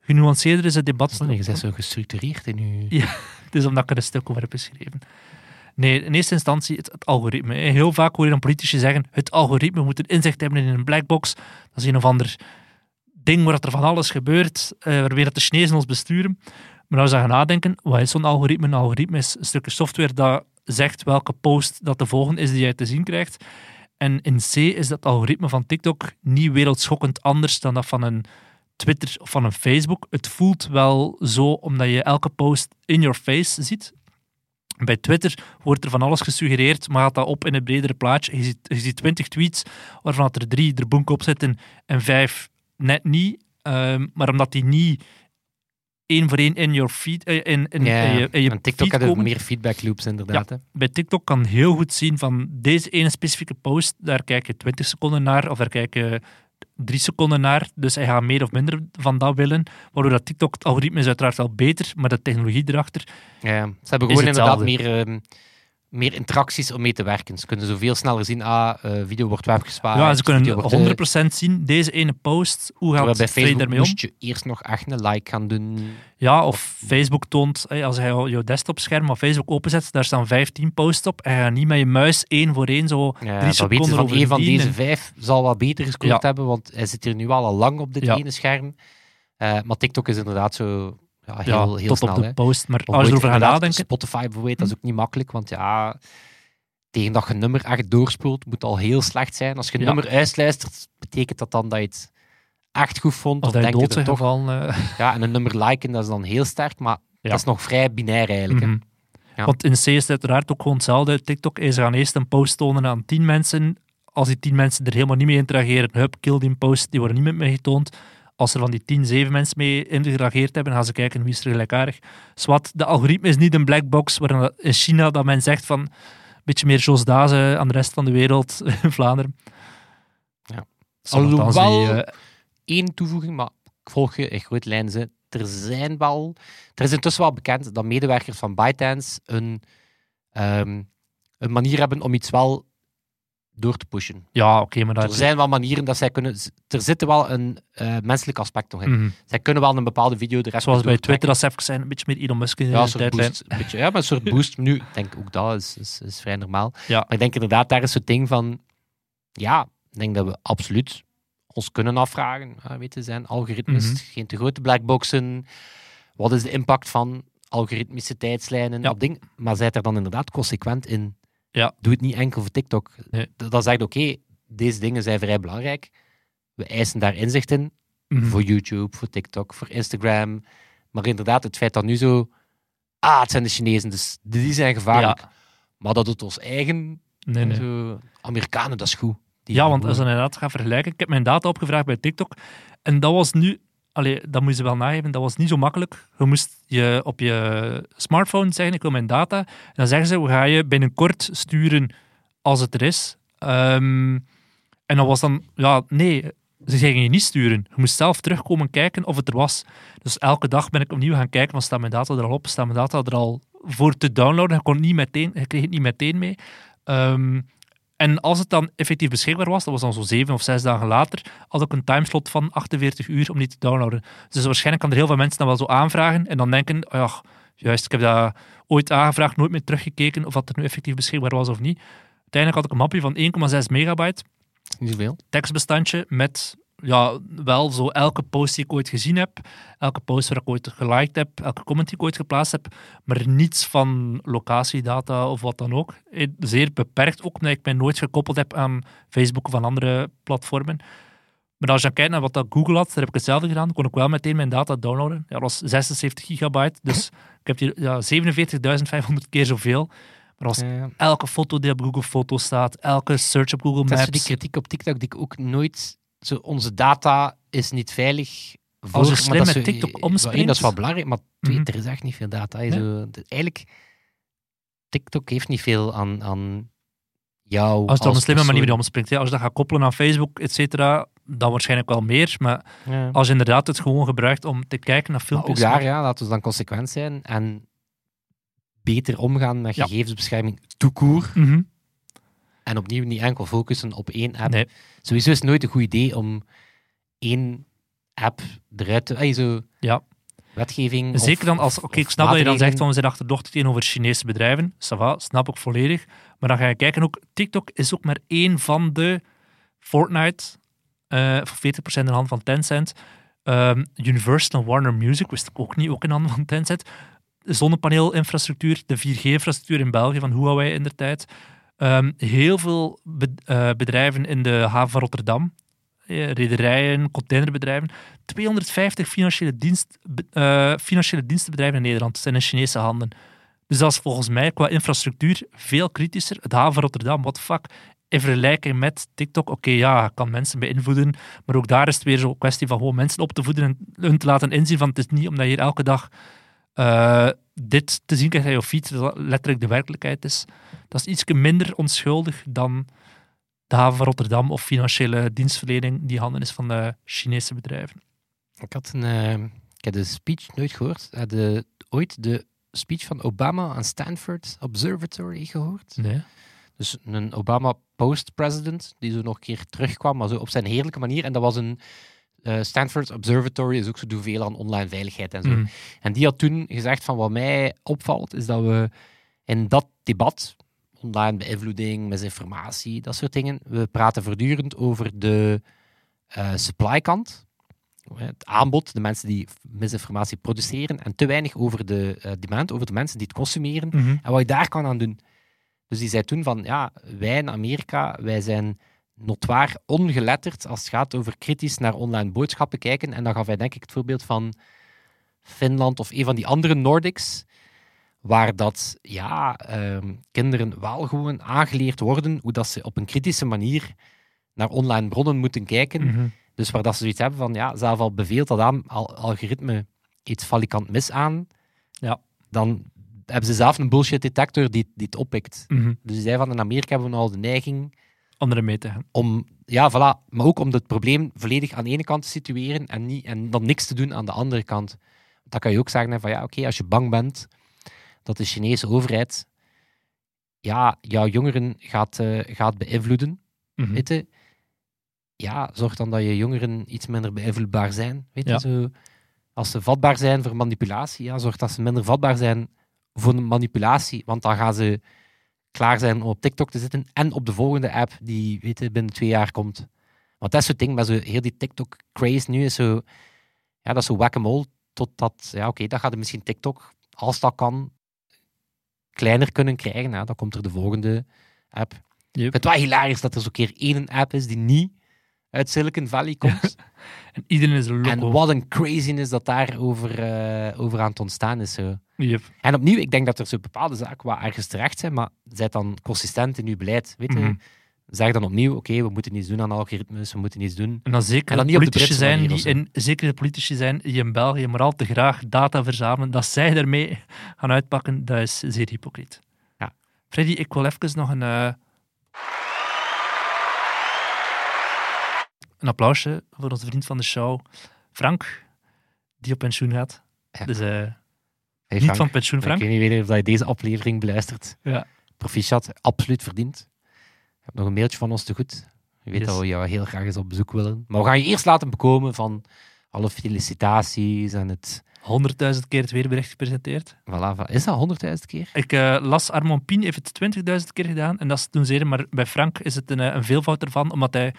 Speaker 3: genuanceerder is, het debat.
Speaker 2: Je bent zo gestructureerd in je...
Speaker 3: Ja. Het is omdat ik er een stuk over heb geschreven. Nee, in eerste instantie het, het algoritme. Heel vaak hoor je dan politici zeggen, het algoritme moet een inzicht hebben in een blackbox. Dat is een of ander ding waar er van alles gebeurt, uh, waarmee dat de Chinezen ons besturen. Maar als we gaan nadenken, wat is zo'n algoritme? Een algoritme is een stukje software dat zegt welke post dat de volgende is die jij te zien krijgt. En in C is dat algoritme van TikTok niet wereldschokkend anders dan dat van een Twitter of van een Facebook. Het voelt wel zo omdat je elke post in your face ziet. Bij Twitter wordt er van alles gesuggereerd, maar gaat dat op in een bredere plaatje. Je ziet, je ziet 20 tweets waarvan er drie er bonk op zitten en vijf net niet. Um, maar omdat die niet één voor één in your feed, uh, in, in,
Speaker 2: Ja,
Speaker 3: in je, in je
Speaker 2: en TikTok had ook
Speaker 3: komen.
Speaker 2: meer feedback loops inderdaad. hè.
Speaker 3: Bij TikTok kan heel goed zien van deze ene specifieke post, daar kijk je 20 seconden naar of daar kijk je drie seconden naar. Dus hij gaat meer of minder van dat willen. Waardoor dat TikTok, het algoritme is uiteraard wel beter, maar de technologie erachter.
Speaker 2: Ja, ze hebben gewoon inderdaad meer, ehm, meer interacties om mee te werken. Ze kunnen zo veel sneller zien, ah, eh, video wordt webgespaard.
Speaker 3: ja, ze kunnen
Speaker 2: wordt, eh,
Speaker 3: 100% zien, deze ene post, hoe gaat
Speaker 2: bij Facebook
Speaker 3: daarmee om?
Speaker 2: moest je eerst nog echt een like gaan doen.
Speaker 3: Ja, of Facebook toont, als hij jouw desktopscherm op Facebook openzet, daar staan 15 posts op en je gaat niet met je muis één voor één zo
Speaker 2: Ja,
Speaker 3: drie
Speaker 2: dan weten
Speaker 3: seconden
Speaker 2: ze van één van deze vijf zal wat beter gescoord
Speaker 3: Ja.
Speaker 2: hebben, want hij zit hier nu al al lang op dit
Speaker 3: Ja.
Speaker 2: ene scherm. Eh, maar TikTok is inderdaad zo ja, heel,
Speaker 3: ja,
Speaker 2: heel
Speaker 3: tot
Speaker 2: snel.
Speaker 3: op de
Speaker 2: hè.
Speaker 3: post. Maar
Speaker 2: Of
Speaker 3: als je erover gaat nadenken,
Speaker 2: Spotify bijvoorbeeld, dat is ook niet makkelijk, want ja, tegen dat je een nummer echt doorspoelt, moet al heel slecht zijn. Als je een
Speaker 3: Ja.
Speaker 2: nummer uitluistert, betekent dat dan dat je het echt goed vond,
Speaker 3: of
Speaker 2: of
Speaker 3: dat
Speaker 2: denk je er toch...
Speaker 3: gevallen. eh,
Speaker 2: Ja, en een nummer liken, dat is dan heel sterk, maar
Speaker 3: Ja.
Speaker 2: dat is nog vrij binair eigenlijk.
Speaker 3: Mhm.
Speaker 2: Ja.
Speaker 3: Want in C is het uiteraard ook gewoon hetzelfde. TikTok is ze gaan eerst een post tonen aan 10 mensen. Als die 10 mensen er helemaal niet mee interageren, hup, kill die post, die worden niet mij getoond. Als er van die 10, 7 mensen mee geïnteresseerd hebben, gaan ze kijken wie is er gelijkaardig. Zwat, de algoritme is niet een black box waarin in China dat men zegt van een beetje meer Jos Dazen aan de rest van de wereld in Vlaanderen.
Speaker 2: Ja. Alhoewel-
Speaker 3: niet, eh,
Speaker 2: Eén toevoeging, maar ik volg je in grote lijnen. ze. Er zijn wel... Er is intussen wel bekend dat medewerkers van ByteDance een, ehm, een manier hebben om iets wel door te pushen.
Speaker 3: ja, oké, maar dat
Speaker 2: Er zijn wel manieren dat zij kunnen... Er zit wel een eh, menselijk aspect nog in.
Speaker 3: Mhm.
Speaker 2: Zij kunnen wel een bepaalde video de rest
Speaker 3: Zoals bij. Twitter, als ze even zijn, een beetje meer Elon Musk in de
Speaker 2: Ja,
Speaker 3: tijdlijn.
Speaker 2: boost. Een beetje, ja, maar een soort boost. Nu, ik denk ook dat is, is, is vrij normaal.
Speaker 3: Ja.
Speaker 2: Maar ik denk inderdaad, daar is het ding van... Ja, ik denk dat we absoluut ons kunnen afvragen. Ja, weet je, zijn algoritmes
Speaker 3: Mhm.
Speaker 2: geen te grote blackboxen? Wat is de impact van algoritmische tijdslijnen
Speaker 3: Ja.
Speaker 2: op dingen? Maar zijt er dan inderdaad consequent in?
Speaker 3: Ja.
Speaker 2: Doe het niet enkel voor TikTok.
Speaker 3: Nee.
Speaker 2: D- Dan zeg je, oké, deze dingen zijn vrij belangrijk. We eisen daar inzicht in.
Speaker 3: Mhm.
Speaker 2: Voor YouTube, voor TikTok, voor Instagram. Maar inderdaad, het feit dat nu zo... Ah, het zijn de Chinezen, dus die zijn gevaarlijk.
Speaker 3: Ja.
Speaker 2: Maar dat het ons eigen...
Speaker 3: Nee, nee.
Speaker 2: Zo, Amerikanen, dat is goed. Die
Speaker 3: Ja, want als je inderdaad gaat vergelijken, ik heb mijn data opgevraagd bij TikTok en dat was nu, allee, dat moet je wel nageven, dat was niet zo makkelijk. Je moest je op je smartphone zeggen, ik wil mijn data, en dan zeggen ze, we gaan je binnenkort sturen als het er is. Ehm, en dat was dan, ja, nee, ze gingen je niet sturen. Je moest zelf terugkomen kijken of het er was. Dus elke dag ben ik opnieuw gaan kijken, van staat mijn data er al op, staat mijn data er al voor te downloaden. Je, kon niet meteen, kreeg het niet meteen mee. Ehm, en als het dan effectief beschikbaar was, dat was dan zo zeven of zes dagen later, had ik een timeslot van 48 uur om die te downloaden. Dus waarschijnlijk kan er heel veel mensen dan wel zo aanvragen en dan denken, oh ja, juist, ik heb dat ooit aangevraagd, nooit meer teruggekeken of dat er nu effectief beschikbaar was of niet. Uiteindelijk had ik een mapje van 1,6 megabyte,
Speaker 2: Niet zoveel.
Speaker 3: tekstbestandje met ja, wel zo elke post die ik ooit gezien heb, elke post waar ik ooit geliked heb, elke comment die ik ooit geplaatst heb, maar niets van locatiedata of wat dan ook. Eh, Zeer beperkt, ook omdat ik mij nooit gekoppeld heb aan Facebook of aan andere platformen. Maar als je dan kijkt naar wat dat Google had, daar heb ik hetzelfde gedaan, kon ik wel meteen mijn data downloaden. Ja, dat was 76 gigabyte, dus ik heb hier ja, 47.500 keer zoveel. Maar als
Speaker 2: Ja.
Speaker 3: elke foto die op Google Foto's staat, elke search op Google
Speaker 2: Dat is zo die
Speaker 3: Maps,
Speaker 2: kritiek op TikTok die ik ook nooit... Zo, onze data is niet veilig. Voor,
Speaker 3: Als je slim met TikTok omspringt-
Speaker 2: één, dat is wel belangrijk, maar twee,
Speaker 3: Mhm.
Speaker 2: er is echt niet veel data. hè.
Speaker 3: Nee.
Speaker 2: Zo, de- eigenlijk, TikTok heeft niet veel aan, aan jou
Speaker 3: Als er op een slimme manier omspringt. hè. Als je dat gaat koppelen aan Facebook, et cetera, dan waarschijnlijk wel meer. Maar
Speaker 2: Ja.
Speaker 3: als je inderdaad het gewoon gebruikt om te kijken naar
Speaker 2: Maar
Speaker 3: filmpjes...
Speaker 2: ook daar, ja, laten we dan consequent zijn en beter omgaan met
Speaker 3: Ja.
Speaker 2: gegevensbescherming. En opnieuw niet enkel focussen op één app.
Speaker 3: Nee.
Speaker 2: Sowieso is het nooit een goed idee om één app eruit te... eh, zo
Speaker 3: Ja.
Speaker 2: wetgeving... of-
Speaker 3: Zeker dan als... Oké, ik snap dat je dan zegt van we zijn achterdochtig tegenover Chinese bedrijven. Ça va, snap ik volledig. Maar dan ga je kijken ook... TikTok is ook maar één van de... Fortnite, eh voor 40% in de hand van Tencent. Ehm, Universal en Warner Music wist ik ook niet, ook in handen van Tencent. De zonnepaneelinfrastructuur, de 4G-infrastructuur in België van Huawei in der tijd. Ehm, heel veel eh, bedrijven in de haven van Rotterdam. Eh, rederijen, containerbedrijven. 250 financiële, dienst, eh, financiële dienstenbedrijven in Nederland zijn in Chinese handen. Dus dat is volgens mij qua infrastructuur veel kritischer. Het haven van Rotterdam, what the fuck. In vergelijking met TikTok, oké, ja, kan mensen beïnvloeden. Maar ook daar is het weer zo'n kwestie van gewoon mensen op te voeden en hun te laten inzien van het is niet omdat je elke dag eh, dit te zien krijgt aan je feed, dat letterlijk de werkelijkheid is. Dat is iets minder onschuldig dan de haven van Rotterdam of financiële dienstverlening die handen is van de Chinese bedrijven.
Speaker 2: Ik had een... eh, ik heb de speech nooit gehoord. Heb je ooit de speech van Obama aan Stanford Observatory gehoord?
Speaker 3: Nee.
Speaker 2: Dus een Obama post-president, die zo nog een keer terugkwam, maar zo op zijn heerlijke manier. En dat was een eh, Stanford Observatory, is ook zo doen veel aan online veiligheid en zo.
Speaker 3: Mhm.
Speaker 2: En die had toen gezegd van wat mij opvalt, is dat we in dat debat, online beïnvloeding, misinformatie, dat soort dingen, we praten voortdurend over de eh supply kant, het aanbod, de mensen die misinformatie produceren, en te weinig over de eh, demand, over de mensen die het consumeren.
Speaker 3: Mhm.
Speaker 2: En wat je daar kan aan doen. Dus die zei toen van, ja, wij in Amerika, wij zijn notwaar ongeletterd als het gaat over kritisch naar online boodschappen kijken. En dan gaf hij denk ik het voorbeeld van Finland of een van die andere Nordics, waar dat, ja, ehm, kinderen wel gewoon aangeleerd worden hoe dat ze op een kritische manier naar online bronnen moeten kijken.
Speaker 3: Mhm.
Speaker 2: Dus waar dat ze zoiets hebben van, ja, zelf al beveelt dat aan, al, algoritme iets valikant mis aan,
Speaker 3: Ja.
Speaker 2: dan hebben ze zelf een bullshit detector die, die het oppikt.
Speaker 3: Mhm.
Speaker 2: Dus die zei van, in Amerika hebben we al de neiging
Speaker 3: Mee te gaan.
Speaker 2: om, ja, voilà, maar ook om het probleem volledig aan de ene kant te situeren en, niet, en dan niks te doen aan de andere kant. Dan kan je ook zeggen van, ja, oké, als je bang bent dat de Chinese overheid ja, jouw jongeren gaat, eh, gaat beïnvloeden,
Speaker 3: Mhm.
Speaker 2: weet je, ja, zorg dan dat je jongeren iets minder beïnvloedbaar zijn. Weet je,
Speaker 3: Ja.
Speaker 2: zo, als ze vatbaar zijn voor manipulatie, ja, zorg dat ze minder vatbaar zijn voor manipulatie. Want dan gaan ze klaar zijn om op TikTok te zitten en op de volgende app die weet je, binnen twee jaar komt. Want dat is het ding met zo, heel die TikTok-craze nu is zo, ja, dat is zo whack-a-mole, totdat, ja, oké, dat gaat er misschien TikTok, als dat kan, kleiner kunnen krijgen. Ja, dan komt er de volgende app.
Speaker 3: Yep.
Speaker 2: Ik vind het wel hilarisch dat er zo'n keer één app is die niet uit Silicon Valley komt.
Speaker 3: En iedereen is een
Speaker 2: en
Speaker 3: loco.
Speaker 2: wat een craziness dat daar over, eh, over aan het ontstaan is. Zo.
Speaker 3: Yep.
Speaker 2: En opnieuw, ik denk dat er zo bepaalde zaken wat ergens terecht zijn, maar zijt dan consistent in uw beleid. Weet je?
Speaker 3: Mhm.
Speaker 2: Zeg dan opnieuw, oké, we moeten iets doen aan algoritmes, we moeten iets doen.
Speaker 3: En dan zeker
Speaker 2: En dan
Speaker 3: de
Speaker 2: op de
Speaker 3: politici
Speaker 2: Britse
Speaker 3: zijn die in, zeker de politici zijn die in België maar al te graag data verzamelen, dat zij daarmee gaan uitpakken, dat is zeer hypocriet.
Speaker 2: Ja.
Speaker 3: Freddy, ik wil even nog een, eh, een applausje voor onze vriend van de show, Frank, die op pensioen gaat.
Speaker 2: Ja.
Speaker 3: Dus eh,
Speaker 2: Hey,
Speaker 3: niet
Speaker 2: Frank,
Speaker 3: van pensioen, Frank.
Speaker 2: Ik weet niet of je deze aflevering beluistert.
Speaker 3: Ja.
Speaker 2: Proficiat, absoluut verdiend. Je hebt nog een mailtje van ons te goed. Je weet
Speaker 3: Yes.
Speaker 2: dat we jou heel graag eens op bezoek willen. Maar we gaan je eerst laten bekomen van alle felicitaties en het...
Speaker 3: Honderdduizend keer het weerbericht gepresenteerd.
Speaker 2: Voilà. Is dat honderdduizend keer?
Speaker 3: Ik eh, las Armand Pien heeft het 20.000 keer gedaan en dat is toen zeer, maar bij Frank is het een, eh, een veelvoud ervan, omdat hij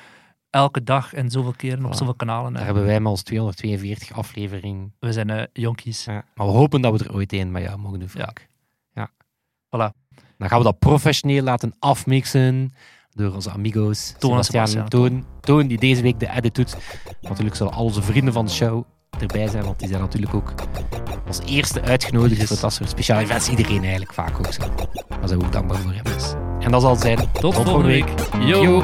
Speaker 3: elke dag en zoveel keren op zoveel kanalen.
Speaker 2: Daar hebben wij met ons 242 aflevering.
Speaker 3: we zijn eh, jonkies.
Speaker 2: Ja. Maar we hopen dat we er ooit een met jou mogen doen, Frank. Ja.
Speaker 3: Voilà.
Speaker 2: Dan gaan we dat professioneel laten afmixen door onze amigos.
Speaker 3: Toon
Speaker 2: Sebastian. Toon, Toon, die deze week de edit doet. Natuurlijk zullen al onze vrienden van de show erbij zijn, want die zijn natuurlijk ook als eerste uitgenodigd
Speaker 3: Yes.
Speaker 2: voor dat soort speciale events. Iedereen eigenlijk vaak ook zo. Daar zijn we ook dankbaar voor. hebben. En dat zal zijn.
Speaker 3: Tot, volgende week. Yo.
Speaker 2: Yo.